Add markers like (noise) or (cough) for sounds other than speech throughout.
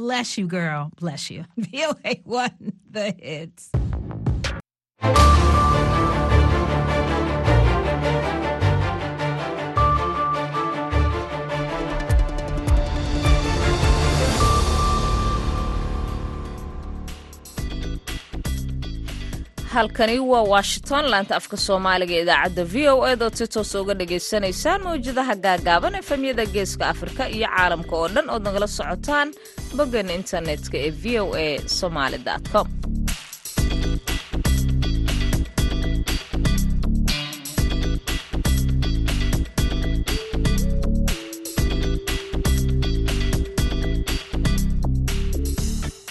Bless you, girl. Bless you. (laughs) VOA one, the hits. Halkani waa washington laanta afka soomaaliga idaacadda v o ed oo si toos uga dhagaysanaysaan mawjadaha gaagaaban efemyada geeska afrika iyo caalamka oo dhan ood nagala socotaan boggan internetka ee v o a somaali com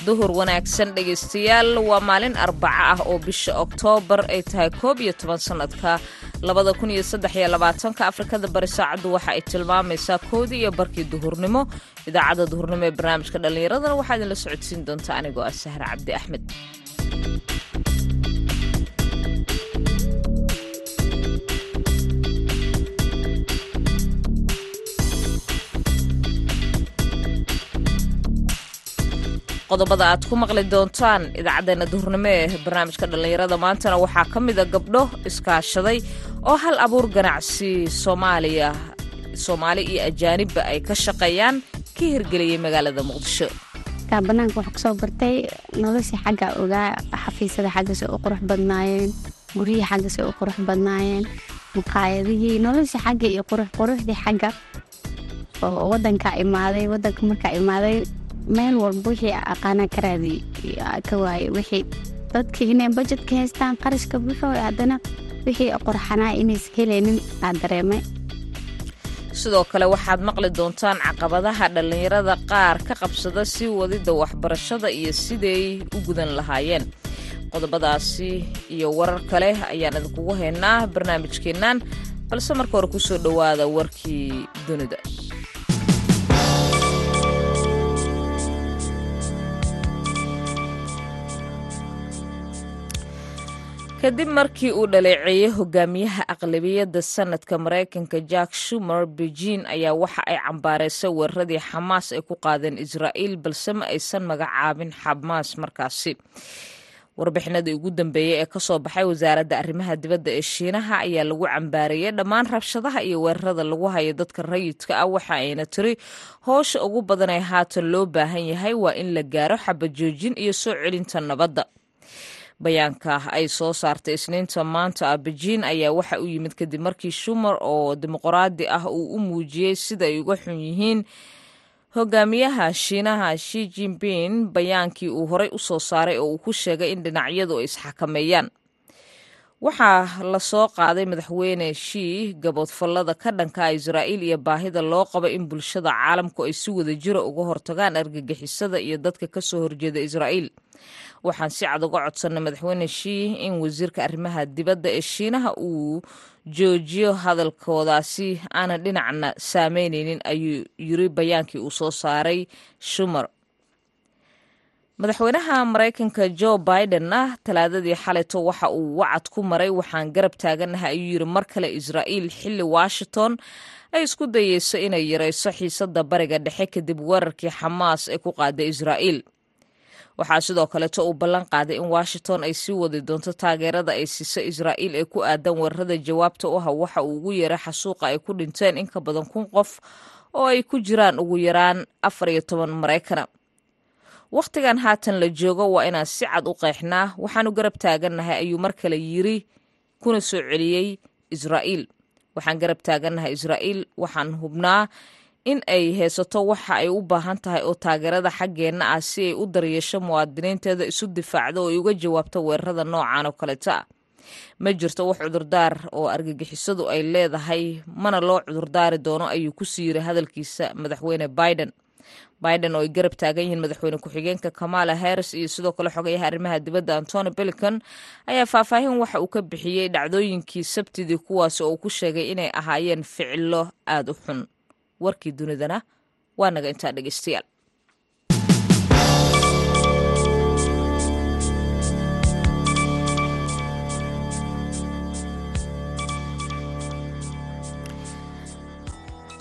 duhur wanaagsan dhegaystayaal. Waa maalin arbaco ah oo bisha oktoobar ay tahay koob iyo toban sannadka labada kun iyo saddex iyo labaatanka. Afrikada bari saacaddu waxa ay tilmaamaysaa koodii iyo barkii duhurnimo. Idaacadda duhurnimo ee barnaamijka dhallinyaradana waxaa idinla socodsiin doonta anigoo ah sahre cabdi axmed qodobada aad ku maqli doontaan idaacaddeenna duhurnimo ee barnaamijka dhallinyarada maantana waxaa ka mida gabdho iskaashaday oo hal abuur ganacsi soomaaliya soomaali iyo ajaanibba ay ka shaqeeyaan ka hirgeliyey magaalada muqdisho. Banaanka waxaa ku soo bartay noloshii xagga ogaa xafiisyada xaggase u qurux badnaayeen guryihii xaggase u qurux badnaayeen muqaayadihii noloshii xagga iyo quruxquruxdii xagga. Oo wadanka imaaday wadanka markaa imaaday meel walba wixii aqaana ka raadi ka waaye wixii dadka inay bajetka haystaan qarashka buxo haddana wixii qorxanaa inaysa helaynin aa dareemay. Sidoo kale waxaad maqli doontaan caqabadaha dhallinyarada qaar ka qabsada sii wadidda waxbarashada iyo siday u gudan lahaayeen. Qodobadaasi iyo warar kale ayaan idinkugu haynaa barnaamijkeennan balse marka hore ku soo dhowaada warkii dunida kadib markii uu dhaleeceeyey hogaamiyaha aqlabiyadda sanadka maraykanka jack shumer beijing ayaa waxa ay cambaaraysay weeraradii xamaas ay ku qaadeen israa'iil balse ma aysan magacaabin xamaas markaasi. Warbixinadii ugu dambeeyey ee ka soo baxay wasaaradda arrimaha dibadda ee shiinaha ayaa lagu cambaareeyey dhammaan rabshadaha iyo weerarada lagu hayo dadka rayidka ah. Waxa ayna tiri hoosha ugu badan ee haatan loo baahan yahay waa in la gaaro xabajoojin iyo soo celinta nabadda bayaanka ay soo saartay isniinta maanta ah ayaa waxa u yimid kadib markii shumer oo dimuqraadi ah uu u muujiyey sida ay uga xun yihiin hogaamiyaha shiinaha shi jinping. Bayaankii uu horey u soo saaray oo uu ku sheegay in dhinacyadu ay isxakameeyaan waxaa la soo qaaday madaxweyne shii gaboodfallada ka dhanka israa'iil iyo baahida loo qabo in bulshada caalamku ay si wada jira uga hortagaan argagixisada iyo dadka ka soo horjeeda israa'iil. Waxaan si cad uga codsanay madaxweyne shii in wasiirka arrimaha dibadda ee shiinaha uu joojiyo hadalkoodaasi aanan dhinacna saameyneynin ayuu yiri bayaankii uu soo saaray shumer madaxweynaha maraykanka jo bidenna talaadadii xalayto waxa uu wacad ku maray waxaan garab taaganahay ayuu yiri mar kale israa'iil xilli washington ay isku dayeyso inay yarayso xiisadda bariga dhexe kadib weerarkii xamaas ee ku qaaday israa'iil. Waxaa sidoo kaleeto uu ballan qaaday in washington ay sii wadi doonto taageerada ay siiso israa'iil ee ku aadan weerarada jawaabta u ah waxa uu ugu yeeray xasuuqa ay ku dhinteen in ka badan kun qof oo ay ku jiraan ugu yaraan afar toban maraykana wakhtigan haatan la joogo waa inaan si cad u qeexnaa waxaanu garab taagannahay ayuu mar kale yiri kuna soo celiyey israa'iil. Waxaan garab taagannahay israa'iil waxaan hubnaa in ay haysato waxa ay u baahan tahay oo taageerada xaggeenna ah si ay u daryeesho muwaadiniinteeda isu difaacdo oo ay uga jawaabto weerarada noocan oo kaleeta ah ma jirto wax cudurdaar oo argagixisadu ay leedahay mana loo cudurdaari doono ayuu ku sii yiri hadalkiisa madaxweyne biden biden oo ay garab taagan yihiin madaxweyne ku-xigeenka kamala harris iyo sidoo kale xogayaha arrimaha dibadda antony belican ayaa faahfaahin waxa uu ka bixiyey dhacdooyinkii sabtidii kuwaasi oo uu ku sheegay inay ahaayeen ficilo aada u xun. Warkii dunidana waa naga intaa dhegeystayaal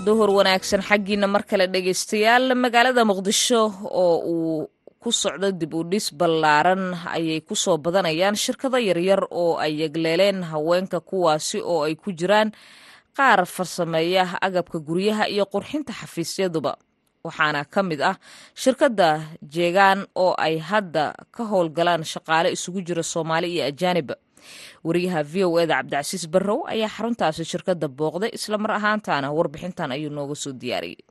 duhur wanaagsan xaggiina mar kale dhegaystayaal magaalada muqdisho oo uu ku socdo dib u dhis ballaaran ayay ku soo badanayaan shirkado yaryar oo ay yegleeleen haweenka kuwaasi oo ay ku jiraan qaar farsameeya agabka guryaha iyo qurxinta xafiisyaduba waxaana ka mid ah shirkadda jeegaan oo ay hadda ka howlgalaan shaqaale isugu jira soomaali iyo ajaanib wariyaha v o eda cabdicasiis barrow ayaa xaruntaasi shirkadda booqday islamar ahaantaana warbixintan ayuu nooga soo diyaariyey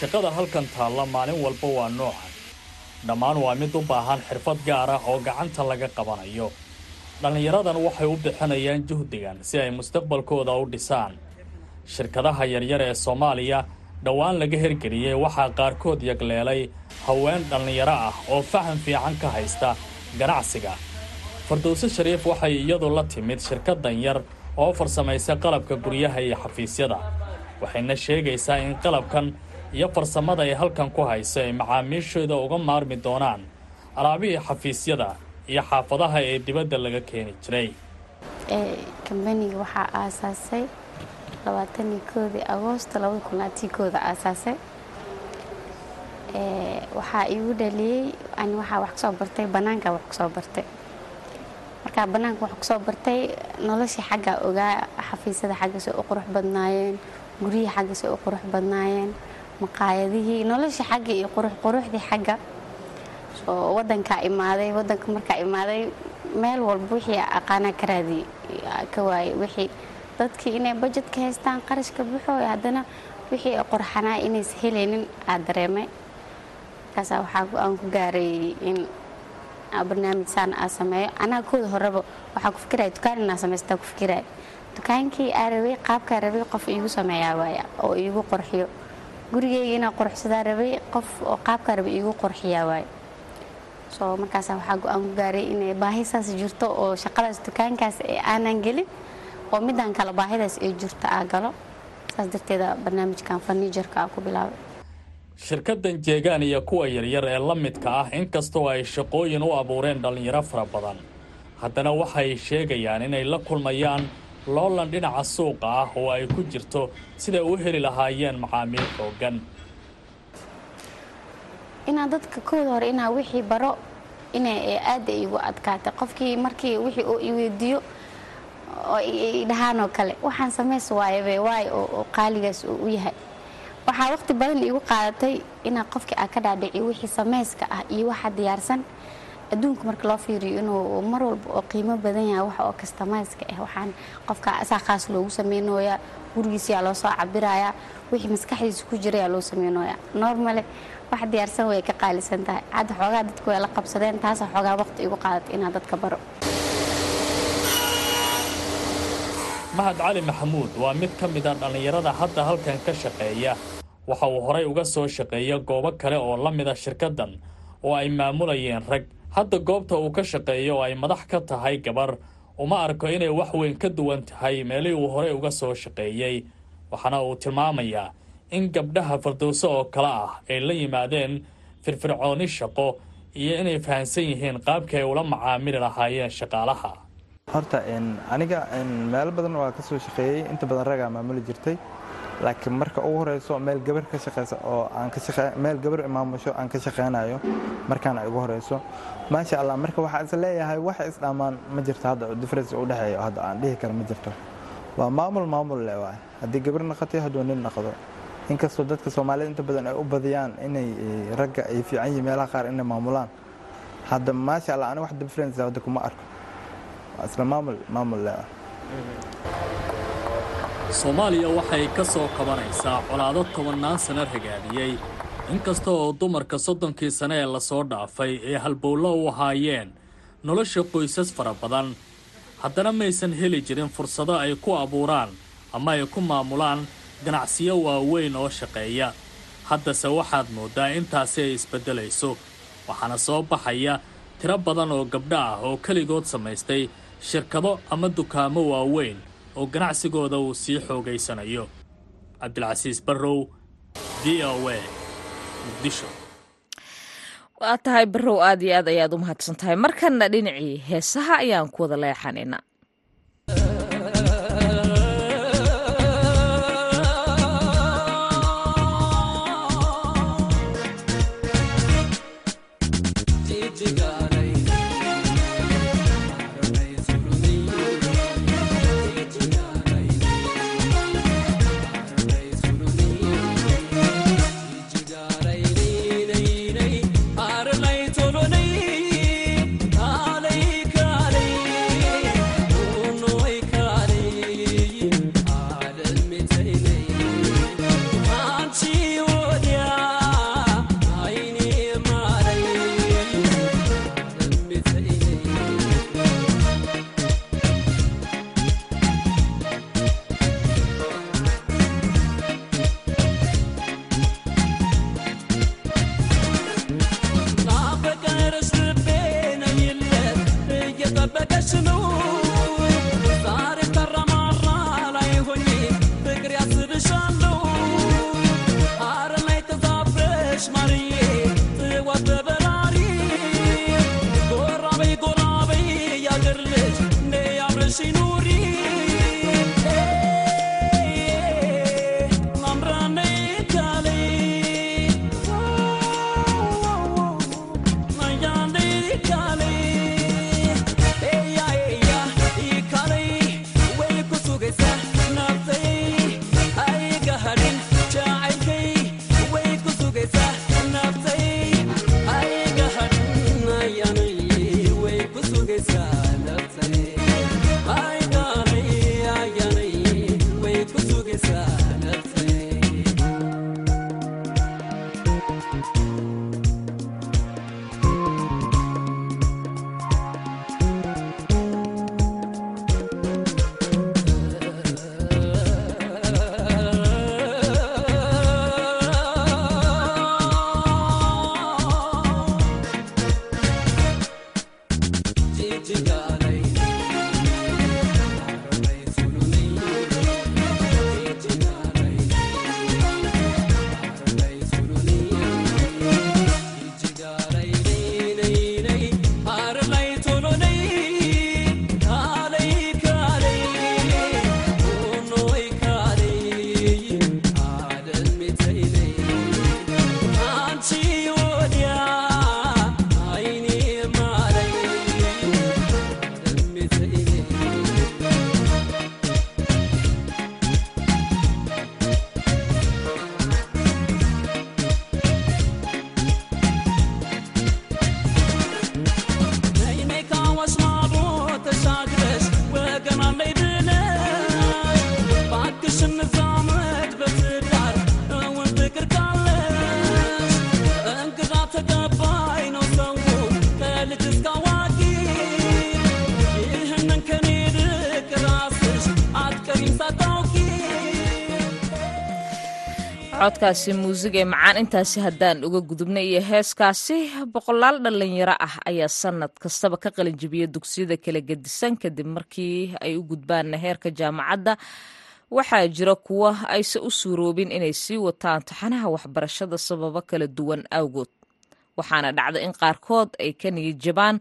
shaqada halkan taalla maalin walba waa noocan dhammaan waa mid u baahan xirfad gaar ah oo gacanta laga qabanayo. Dhallinyaradan waxay u bixinayaan juhdigan si ay mustaqbalkooda u dhisaan. Shirkadaha yaryar ee soomaaliya dhowaan laga hirgeliyey waxaa qaarkood yagleelay haween dhallinyaro ah oo faham fiican ka haysta ganacsiga. Fardowse shariif waxay iyadu la timid shirkadan yar oo farsamaysa qalabka guryaha iyo xafiisyada waxayna sheegaysaa in qalabkan iyo farsamada ay halkan ku hayso ay macaamiishooda uga maarmi doonaan alaabihii xafiisyada iyo xaafadaha ee dibadda laga keeni jiray koodii agoosto labada kun kooda aasaasay waxaa iigu dhaliyey ani waxaa wax ku soo bartay bannaanka wax ku soo bartay. Markaa bannaanka wax ku soo bartay noloshii xagga ogaa xafiisyada xaggasay u qurux badnaayeen guryihii xaggasay u qurux badnaayeen maqaayadihii noloshii xagga iyo quruxquruxdii xagga. Oo wadankaa imaaday wadanka markaa imaaday meel walba wixii aqaanaa ka raadiyey ka waayey wixii dadkii inay bajetka haystaan qarashka buxooy haddana wixii qorxanaa inays helaynin aa dareemay. Markaasaa waxaa go'aan ku gaaray in barnaamij saan aa sameeyo. Anaa kooda horeba waxaa ku fikiraya dukaan inaa samaystaa ku fikiraya dukaankii aa rabay qaabkaa rabay qof iigu sameeyaa waaya oo iigu qorxiyo. Gurigeyga qorxsadaa rabay qof oo qaabkaa rabay iigu qorxiyaa waaya soo markaasa waxaa go'aan ku gaaray inay baahi saas jirto oo shaqadaas dukaankaas ee aanan gelin oo midaan kale baahidaas ay jirto aa galo. Saas darteeda barnaamijkan farniijarka aa ku bilaabay. Shirkaddan jeegaan iyo kuwa yaryar ee la midka ah inkastoo ay shaqooyin u abuureen dhallinyaro fara badan haddana waxay sheegayaan inay la kulmayaan loolan dhinaca suuqa ah oo ay ku jirto siday u heli lahaayeen macaamiil xooggan. Inaa dadka kooda hore inaa wixii baro inay aada igu adkaatay. Qofkii markii wixii uu iweydiiyo oo dhahaanoo kale. Waxaan samays waayabe waayo oo qaaligaas uu u yahay. Waxaa waqti badan iigu qaadatay inaa qofkii aa ka dhaadhiciyo wixii samayska ah iyo waxa diyaarsan. Adduunka marka loo fiiriyo inuu mar walba oo qiimo badan yahay wax oo kastamayska ah waxaan qofka asaa khaas loogu sameynooyaa gurigiisiyaa loo soo cabirayaa wixii maskaxdiisa ku jirayaa loo sameynooyaa normale wax diyaarsan way ka qaalisan tahay. Hadda xoogaa dadku way la qabsadeen taasaa xoogaa waqti igu qaadatay inaa dadka baro mahad cali maxamuud waa mid ka mid a dhallinyarada hadda halkan ka shaqeeya. Waxa uu horay uga soo shaqeeya goobo kale oo la mida shirkaddan oo ay maamulayeen rag. Hadda goobta uu ka shaqeeyo oo ay madax ka tahay gabar uma arko inay wax weyn ka duwan tahay meelihii uu horey uga soo shaqeeyey. Waxaana uu tilmaamayaa in gabdhaha fardowso oo kale ah ay la yimaadeen firfircooni shaqo iyo inay fahamsan yihiin qaabkii ay ula macaamili lahaayeen shaqaalaha horta aniga meelo badan waa ka shaqeeyey. Inta badan ragaa maamuli jirtay. Laakiin marka ugu horeyso meel gabar ka shaqeysa oo meel gabar imaamusho aan ka shaqeynayo markaana igu horeyso. Maasha allah marka waxaa is leeyahay wax isdhammaan ma jirto hadda difference u dhexeeyo hadda aan dhihi karo ma jirto. Waa maamul maamul le waay. Haddii gabar naqatay hadduu nin naqdo. Inkastoo dadka soomaalida inta badan ay u badiyaan inay ragga ay fiican yihiin meelaha qaar inay maamulaan. Hadda maasha allah ani wax difference hadda kuma arko isla maamul maamul soomaaliya waxay ka soo kabanaysaa colaado tobannaan sano ragaadiyey inkasta oo dumarka soddonkii sane ee la soo dhaafay ay halbowlo u ahaayeen nolosha qoysas fara badan. Haddana maysan heli jirin fursado ay ku abuuraan ama ay ku maamulaan ganacsiyo waaweyn oo shaqeeya. Haddase waxaad mooddaa intaasi ay isbeddelayso waxaana soo baxaya tiro badan oo gabdho ah oo keligood samaystay shirkado ama dukaamo waaweyn oo ganacsigooda uu sii xoogaysanayo. Cabdilcasiis barrow v o a muqdisho. Waa tahay barrow aad iyo aad ayaad u mahadsan tahay markanna dhinacii heesaha ayaan ku wada leexanaynaa codkaasi muusiga ee macaan intaasi haddaan uga gudubnay iyo heeskaasi boqolaal dhallinyaro ah ayaa sanad kastaba ka qalinjibiya dugsiyada kala gedisan kadib markii ay u gudbaan heerka jaamacadda. Waxaa jira kuwa ayse u suuroobin inay sii wataan taxanaha waxbarashada sababo kala duwan awgood. Waxaana dhacda in qaarkood ay ka niyad jabaan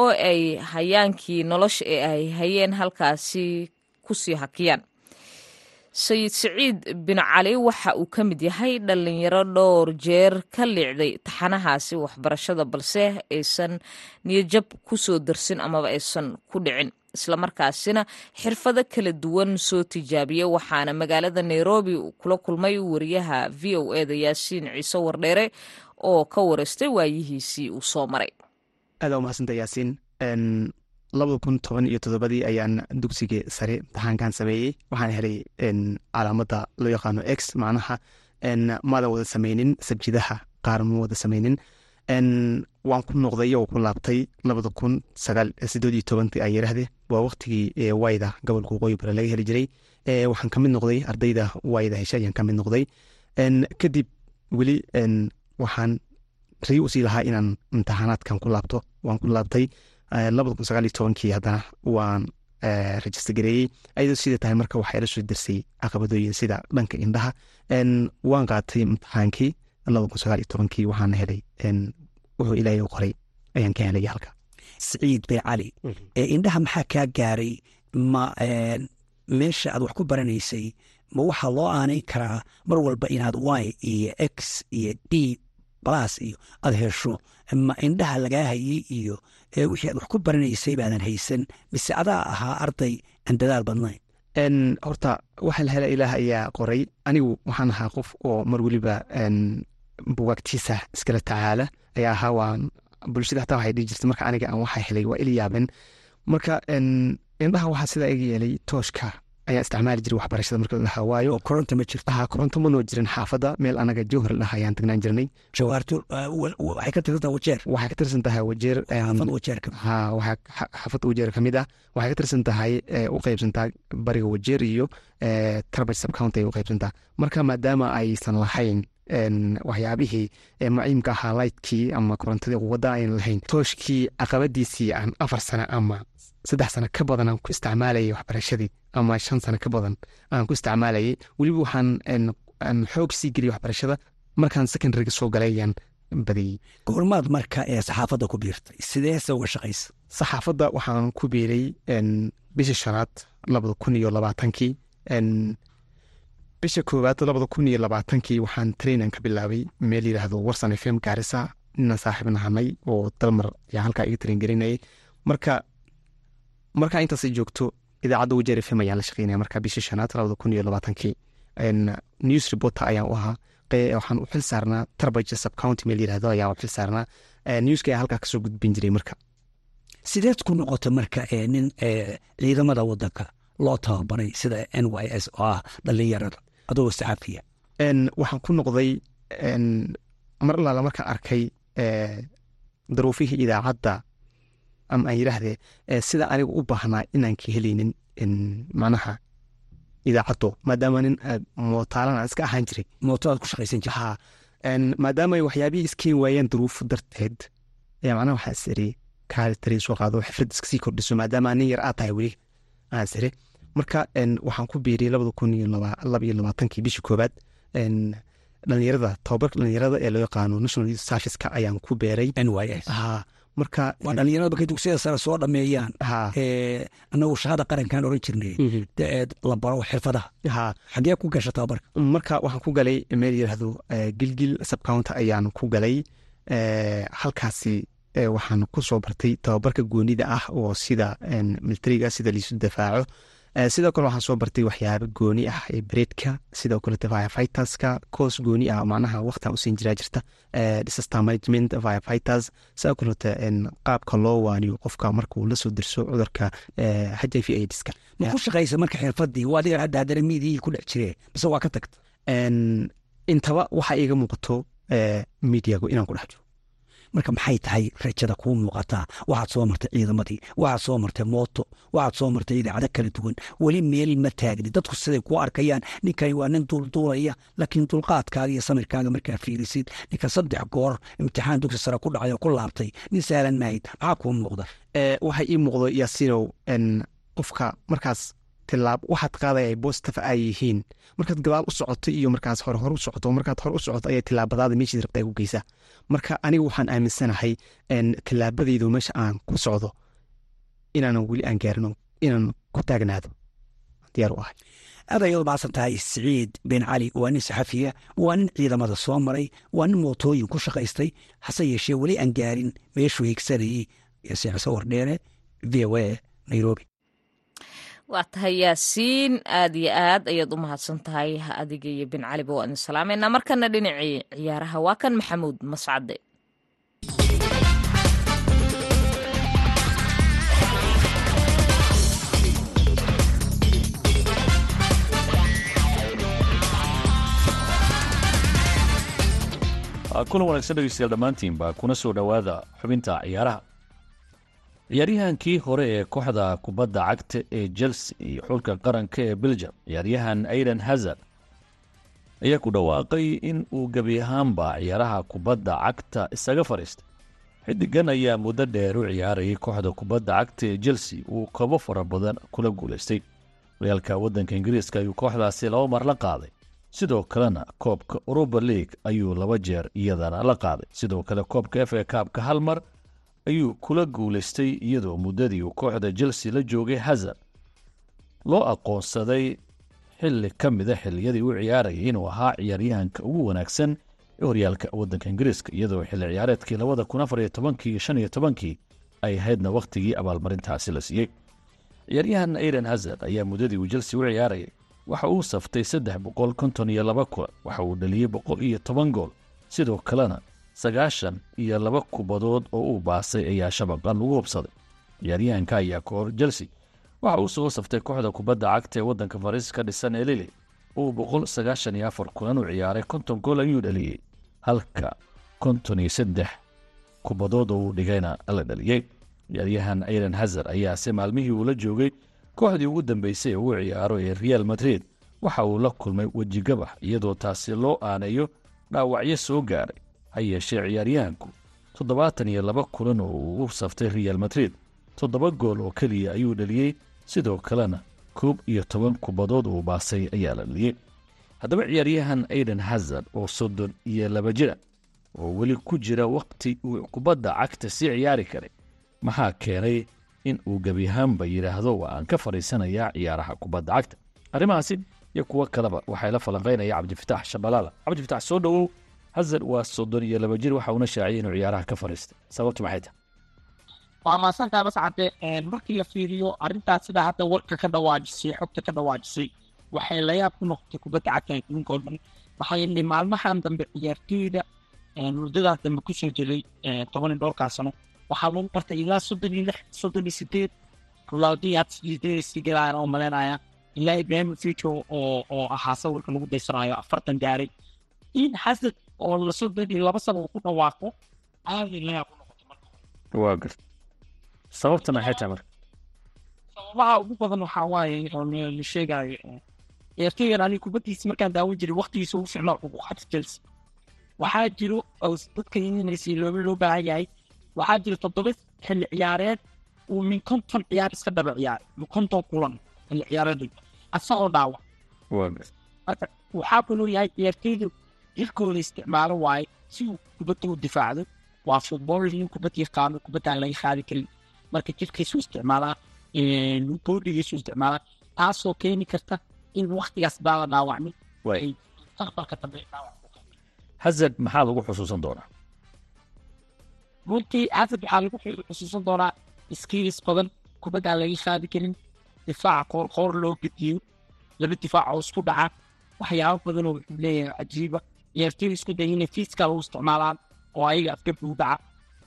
oo ay hayaankii nolosha ee ay hayeen halkaasi ku sii hakiyaan sayid siciid bin cali waxa uu ka mid yahay dhallinyaro dhowr jeer ka liicday taxanahaasi waxbarashada balse aysan niyadjab ku soo darsin amaba aysan ku dhicin. Islamarkaasina xirfado kala duwan soo tijaabiya waxaana magaalada nairobi kula kulmay wariyaha v o eda yaasiin ciise wardheere oo ka wareystay waayihiisii uu soo maray labada kun toban iyo toddobadii ayaan dugsiga sare imtixaankan sameeyey. Waxaan helay calaamada loo yaqaano x macnaha maadan wada sameynin sabjidaha qaar ma wada sameynin waan ku noqday oo ku laabtay labada kun sagaal sideed iyo tobankii ay yiraahdee waa waqtigii wayda gobolka waqooyi bare laga heli jiray. Waxaan ka mid noqday ardayda wayda hesha ayaan ka mid noqday. Kadib weli waxaan ray u sii lahaa inaan imtixaanaadkan ku laabto. Waan ku laabtay labada kun sagaal iyo tobankii haddana waan rajista gareeyey. Ayadoo sida tahay marka waxaa ila soo dirsay caqabadooyin sida dhanka indhaha waan qaatay imtixaankii. Labada kun sagaal iyo tobankii waxaana helay wuxuu ilaahay qoray ayaan ka helay halka. Siciid bay cali ee indhaha maxaa kaa gaaray? Ma meesha aad wax ku baranaysay ma waxaa loo aanayn karaa mar walba inaad y iyo x iyo d balas iyo aad hesho ma indhaha lagaa hayey iyo wixii aad wax ku baranaysay baadan haysan mise adaa ahaa arday aan dadaal badnayn. Horta waxa la hela ilaah ayaa qoray. Anigu waxaan ahaa qof oo mar weliba bugaagtiisa iskala tacaala. Ayaa ahaa waan bulshada hataa waxay dhihi jirtay marka aniga aan waxa helay waa ili yaaben marka indhaha waxaa sidaa iga yeelay tooshka ayaa isticmaali jiray waxbarashada marka la dhahaa waayo koronta ma jirto aha koronto ma noo jirin. Xaafadda meel anaga jowhar la dhaha ayaan tagnaan jirnay. Jawaartu waxay ka tirsan tahay wajeer. Waxay ka tirsan tahay wajeer ha waxaa xaafadda wajeer ka mid ah. Waxay ka tirsan tahay u qaybsantaa bariga wajeer iyo tarbaj subcounty ay u qaybsantaa marka maadaama aysan lahayn waxyaabihii maciimka ahaa lightkii ama korontadii quwadda ayn lahayn tooshkii caqabadiisii aan afar sano ama saddex sano ka badan aan ku isticmaalayay waxbarashadii ama shan sano ka badan aan ku isticmaalayay weliba waxaan xoog sii geliyay waxbarashada markaan secondaryga soo galay ayaan badiyey goormaad marka ee saxaafadda ku biirtay sideese uga shaqaysa saxaafadda waxaan ku biiray bishii shanaad labada kun iyo labaatankii. Bisha koowaad labada kun iyo labaatankii waxaan trainan ka bilaabay meel yidhaahdo warsan fm gaarisa nina saaxiib nahanay oo dalmar ayaa halkaa iga train gelinayay marka markaa intaas joogto idaacadda wajeer fm ayaan la shaqeynaya. Marka bishii shanaad labada kun iyo labaatankii news reporter ayaan u ahaa. Waxaan u xil saarnaa tarbaja subcounty meel yidhahdo ayaan u xil saarnaa. Newska ayaa halkaa ka soo gudbin jiray marka. Sideed ku noqota marka nin ciidamada wadanka loo tababaray sida n y s oo ah dhalinyarada adoo saxaafiya waxaan ku noqday mar alaala markaan arkay daruufihii idaacadda ama aan yidhaahdee sida aniga u baahnaa inaan ka helaynin macnaha idaacaddo maadaama nin mootaalana iska ahaan jiray. Mootoaad ku shaqaysan ha maadaama ay waxyaabihii iskeen waayeen duruufo darteed ayaa macnaha waxaa isiri kaali tarii soo qaado xifrad iska sii kordhiso maadaama nin yar aad tahay weli aan isiri marka waxaan ku biiriyey labada kun iyo laba iyo labaatankii bishii koobaad dhalinyarada tababarka dhalinyarada ee loo yaqaano national youth serviceka ayaan ku beeray marka waa dhalinyarada markay dugsiyada sare soo dhameeyaan ha. anagu shahada qarankaan oran jirnay. La baro xirfadaha. Ha. Xagee ku gasha tababarka marka waxaan ku galay meel yidhaahdo gilgil subcounter ayaan ku galay halkaasi waxaan ku soo bartay tababarka goonida ah oo sida militariga sida liisu dafaaco sidoo kale waxaan soo bartay waxyaaba gooni ah ee bareedka sidoo kalete firefighters-ka coos gooni ah macnaha waqtan usiin jiraa jirta. Disaster management firefighters. Sidoo kalete qaabka loo waaniyo qofka markuu la soo dirso cudurka h i v aidska ma ku shaqaysa marka xirfadii? Waa adiga hadda haddana miidiyii ku dhex jiree mise waa ka tagta. Intaba waxaa iiga muuqato midiyagu inaan ku dhex jiro marka maxay tahay rajada kuu muuqataa waxaad soo martay ciidamadii waxaad soo martay mooto waxaad soo martay idaacado kala duwan. Weli meel ma taagni dadku siday kuu arkayaan ninkani waa nin duulduulaya laakiin dulqaadkaaga iyo samirkaaga markaa fiirisid. Ninka saddex goor imtixaan dugsi sare ku dhacay oo ku laabtay nin sahlan mahayd maxaa kuu muuqda? Waxay ii muuqdo yaasinow qofka markaas tilaab waxaad bositive ay yihiin. Markaad gadaal u socoto iyo markaas hore hore u socoto markaad hore u socoto ayaa tilaabadaada meeshiid rabta ay ku geysaa. Marka aniga waxaan aaminsanahay tilaabadaydu meesha aan ku socdo inaanan weli aan gaarin inaan ku taagnaado. Diyaar u ahay. Aad ayaad umacsan tahay siciid bin cali. Waa nin saxafiya waa nin ciidamada soo maray waa nin mootooyin ku shaqaystay. Hase yeeshee weli aan gaarin meeshuu higsanayey yosexse wardheere v o a nairobi waa tahay yaasiin aad iyo aad ayaad u mahadsan tahay adiga iyo bin caliba waa idin salaameynaa markana dhinacii ciyaaraha waa kan maxamuud mascade. Kulan wanaagsan dhegeystayaal dhammaantiinba kuna soo dhowaada xubinta ciyaaraha ciyaaryahankii hore ee kooxda kubadda cagta ee chelsea iyo xulka qaranka ee belgium ciyaaryahan aidan hazard ayaa ku dhawaaqay in uu gebi ahaanba ciyaaraha kubadda cagta isaga fadhiistay xidigan ayaa muddo dheer u ciyaarayay kooxda kubadda cagta ee chelsea uu kobo fara badan kula guulaystay horyaalka waddanka ingiriiska ayuu kooxdaasi laba mar la qaaday sidoo kalena koobka uruba league ayuu laba jeer iyadana la qaaday. Sidoo kale koobka f a kaabka hal mar ayuu kula guulaystay iyadoo muddadii uu kooxda chelsea la joogay hazard. Loo aqoonsaday xilli ka mida xilliyadii u ciyaarayay inuu ahaa ciyaaryahanka ugu wanaagsan ee horyaalka waddanka ingiriiska iyadoo xilli ciyaareedkii labada kun afar iyo tobankii iyo shan iyo tobankii ay ahaydna wakhtigii abaalmarintaasi la siiyey. Ciyaaryahan aidan hazard ayaa muddadii uu chelsea u ciyaarayay waxa uu saftay saddex boqol konton iyo laba kulan waxa uu dhaliyey boqol iyo toban gool sidoo kalena sagaashan iyo laba kubadood oo uu baasay ayaa shabaqan lagu hubsaday. Ciyaaryahanka ayaa ka hor chelsea waxa uu soo saftay kooxda kubadda cagta ee waddanka fariis ka dhisan ee lili uu boqol sagaashan iyo afar kulan u ciyaaray konton gool ayuu dhaliyey halka konton iyo saddex kubadood oo uu dhigayna la dhaliyey ciyaaryahan aidan hazard ayaase maalmihii uu la joogay kooxdii ugu dambeysay ee uu ciyaaro ee real madrid. Waxa uu la kulmay wejigabax iyadoo taasi loo aaneeyo dhaawacyo soo gaaray ha yeeshee ciyaaryahanku toddobaatan iyo laba kulan oo uu u saftay real madrid toddoba gool oo keliya ayuu dhaliyey sidoo kalena koob iyo toban kubadood uu baasay ayaa la dhaliyey. Haddaba ciyaaryahan aiden hazard oo soddon iyo laba jira oo weli ku jira wakhti uu kubadda cagta sii ciyaari karay maxaa keenay in uu gebi ahaanba yidhaahdo waa aan ka fadhiisanayaa ciyaaraha kubadda cagta. Arrimahaasi iyo kuwo kaleba waxay la falanqaynaya cabdifitaax shabalaala cabdifitaax soo dhowow hazard waa soddon iyo laba jir waxa uuna shaaciyay inuu ciyaaraha ka fadhiistay sababtu maxay tahay? Waa maasantaa mascade markii la fiiriyo arrintaas sida hadda warka ka dhawaajisay xogta ka dhawaajisay waxay layaab ku noqotay kubadda cagta adduunka oo dhan maxaa yeelay maalmahan dambe ciyaartooyda muddadaas dambe ku soo jiray toban iyo dhowrkaa sano. Waxaa lagu bartay ilaa soddon iyo lix soddon iyo sideed ronaldiyaad sideedii galaan oo malaynaya ilaa ibrahim fico oo oo ahaa sawirka lagu daysanayo afartan gaaray in xasad oo la soddon iyo laba sano uu ku dhawaaqo aaday layaab ku noqotay marka waa garta sababta maxay tahay marka sababaha ugu badan waxaa waaye la sheegayo ciyaartooygan aniga kubaddiisa markaan daawan jiray waqtigiisa ugu ficnaa ugu xadis chelsea waxaa jiro dadka inaysi looba loo baahan yahay waxaa jiro toddoba xilli ciyaareed uu min konton ciyaar iska dhaba ciyaaray min konton kulan xilli ciyaareed asagoo dhaawac marka waxaa kaloo yahay ciyaartooyda jirkooda isticmaalo waaye si uu kubadda u difaacdo waa football in kubad yaqaano kubadda aan laga qaadi karin marka jirkiisu isticmaalaa boodigiisu isticmaalaa taasoo keeni karta in waktigaas baala dhaawacmin waay ay mustaqbalka dambe hazard maxaa lagu xusuusan doonaa runtii xasad waxaa lagu xusuusan doonaa skills badan kubadda aan laga qaadi karin difaaca qoor qoor loo gediyo laba difaac oo isku dhaca waxyaabo badan oo wuxuu leeyahay cajiiba ciyaartooy isku daya inay fiiskaal u isticmaalaan oo ayaga afgabdi u dhaca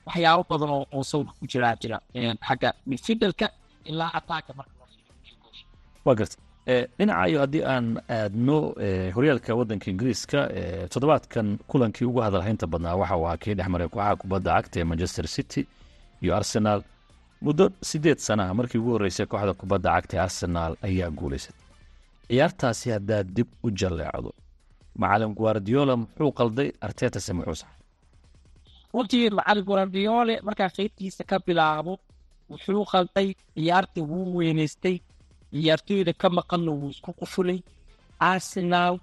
waxyaabo badan oo sawirka ku jiraa jira xagga midfielderka ilaa ataaka marka garta Eh, dhinacayo haddii aan aadno horyaalka waddanka ingiriiska eh, toddobaadkan kulankii ugu hadalhaynta badnaa waxa uu ahaa kii dhex maray kooxaha kubadda cagta ee manchester city iyo arsenal. Muddo sideed sanaha markii ugu horreysay kooxda kubadda cagta ee arsenal ayaa guulaysatay ciyaartaasi haddaad dib u jalleecdo macalin guardiola muxuu qalday? Artetase muxuu saxay? Runtii macalin guardiole markaa qaybtiisa ka bilaabo wuxuu qalday? Ciyaartii wuu weynaystay. Ciyaartooyda ka maqanna wuu isku qufulay. Arsenal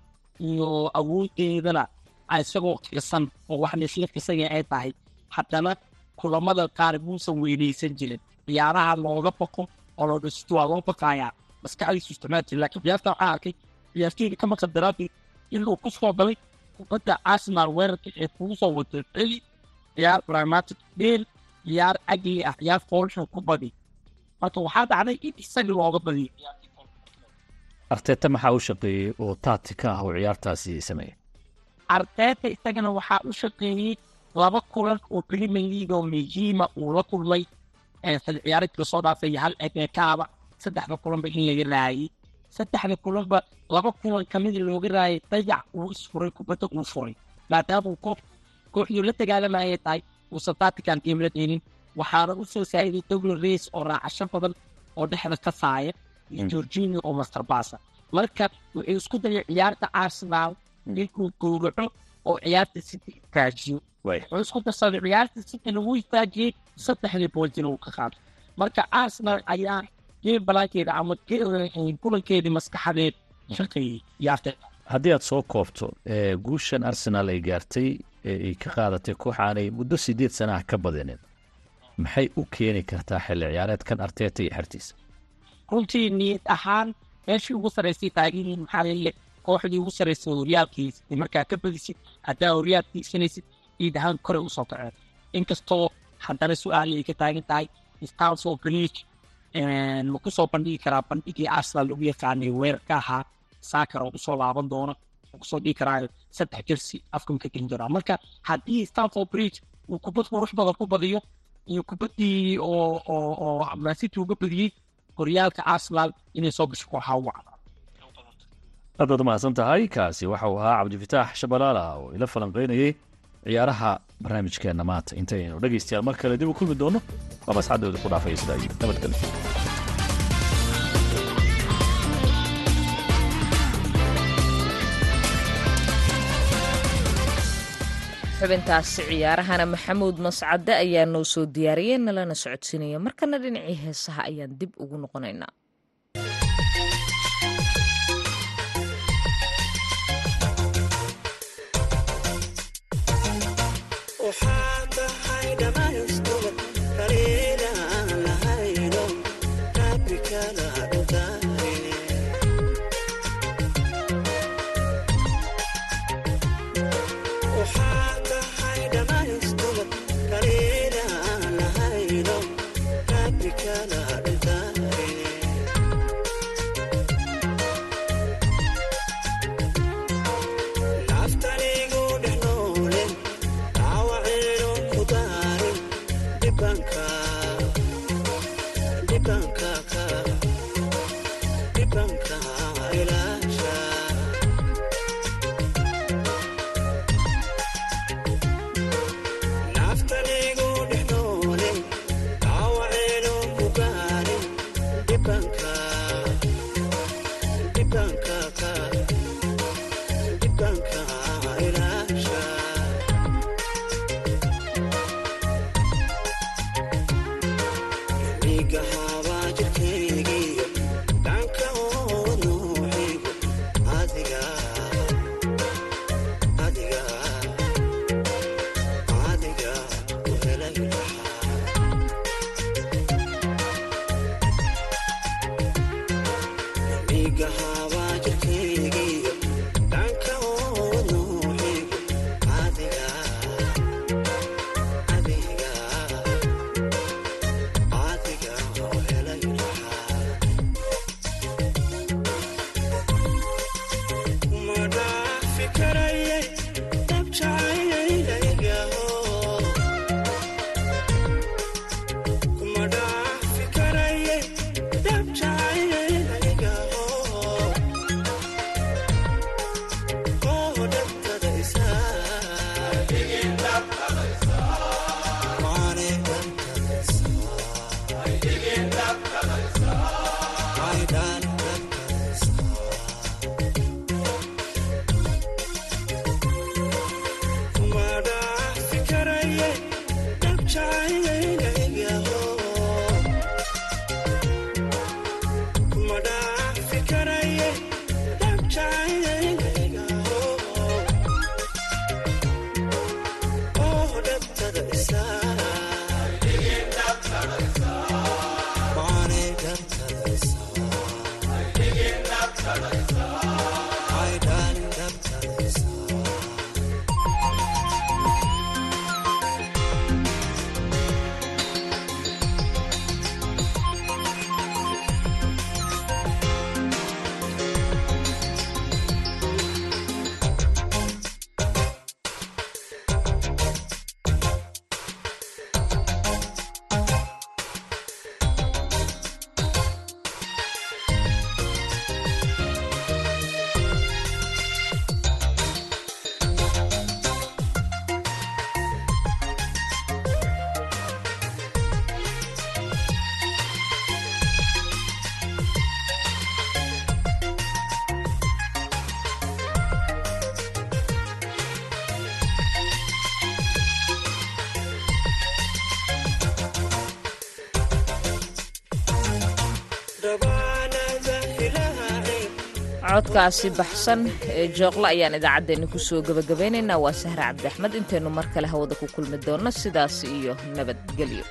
iyo awoodeedana isagoo tirsan oo waxna isla tirsan ay tahay. Haddana kulamada qaar muusan weynaysan jirin. Ciyaaraha looga baqo oo loo dhisto waa loo baqayaa. Maskaxdiisu isticmaal jira laakiin ciyaarta waxaa arkay ciyaartooyda ka maqan daraaddeed inuu ku soo galay kubadda arsenal weerarka ee kugu soo wado celi ciyaar pragmatic dheel ciyaar agli ah ciyaar foolxun ku badi marka waxaa dhacday in isagii looga badiyo arteta maxaa u shaqeeyey oo taatika ah oo ciyaartaasi sameeyey arteeta isagana waxaa u shaqeeyey laba kulan oo premier league oo muhiima uu la kulmay xil ciyaareedkii soo dhaafay hal eekaaba saddexda kulanba in laga raayay saddexda kulanba laba kulan ka mid looga raayay dayac uu isfuray kubadda uu furay. Maadaama uu koox kooxduu la dagaalamayay tahay uusan taatikan game la dheelin waxaana u soo saaciday douglas race oo raacasho badan oo dhexda ka saaya iyo georginio oo master basa marka wuxuu isku dayay ciyaarta arsenal ninkuu gowraco oo ciyaarta city istaajiyo waay wuxuu isku darsaday ciyaarta city lagu istaajiyey saddexdii booltina uu ka qaaday marka arsenal ayaa game balaankeeda ama ge- kulankeedii maskaxadeed shaqeeyey ciyaarteed haddii aad soo koobto guushan arsenal ay gaartay ee ay ka qaadatay kooxaanay muddo sideed sanaha ka badinin maxay u keeni kartaa xilli ciyaareedkan arteta iyo xertiisa runtii niyad ahaan meeshii ugu sarraysay taageeriin maxaa leeyahay kooxdii ugu sarraysay horyaalkiisa markaa ka badisid haddaa horyaal tiigsanaysid ciid ahaan kore u soo kaceen inkastoo haddana su'aal ay ka taagan tahay stanford bridge ma ku soo bandhigi karaa bandhigii arsenal lagu yaqaanay weerarka ahaa saakar oo u soo laaban doona oo ku soo dhigi karaa saddex jersi afkan ka gelin doonaa marka haddii stanford bridge uu kubad qurux badan ku badiyo iyo kubaddii oo oo oo mancity uga badiyey horyaalka arsenal inay soo gasho kooxaa ugu cadaan aad baad umahadsan tahay kaasi waxa uu ahaa cabdifitaax shabalaala oo ila falanqaynayey ciyaaraha barnaamijkeenna maanta intaynu dhegaystayaal mar kale dib u kulmi doono waa masxadooda ku dhaafaya sidaa iyo nabadgelyo xubintaasi ciyaarahana maxamuud mascade ayaa noo soo diyaariyey nalana socodsiinaya markana dhinacii heesaha ayaan dib ugu noqonaynaa Yes. Codkaasi baxsan ee jooqla ayaan idaacaddeenna ku soo gebagabaynaynaa waa sahre cabdi axmed intaynu mar kale hawada ku kulmi doonno sidaas iyo nabadgelyo